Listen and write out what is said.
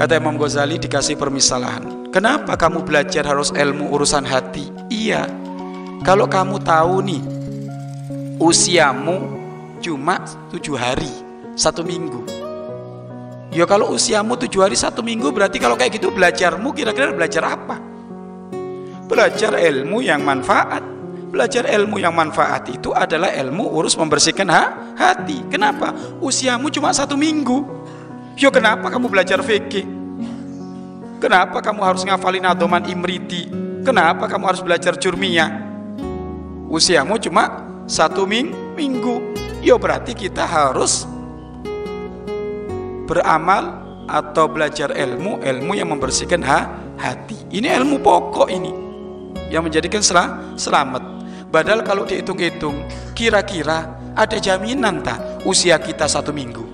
Kata Imam Ghazali dikasih permisalan. Kenapa kamu belajar harus ilmu urusan hati? Iya. Kalau kamu tahu nih usiamu cuma tujuh hari satu minggu. Ya kalau usiamu tujuh hari satu minggu berarti kalau kayak gitu belajarmu kira-kira belajar apa? Belajar ilmu yang manfaat. Belajar ilmu yang manfaat itu adalah ilmu urus membersihkan ha hati. Kenapa? Usiamu cuma satu minggu. Yo kenapa kamu belajar fikih? Kenapa kamu harus ngafalin adoman imriti? Kenapa kamu harus belajar jurmiyah? Usiamu cuma satu ming minggu. Yo berarti kita harus beramal atau belajar ilmu ilmu yang membersihkan ha hati. Ini ilmu pokok ini yang menjadikan sel selamat. Padahal kalau dihitung-hitung, kira-kira ada jaminan tak usia kita satu minggu?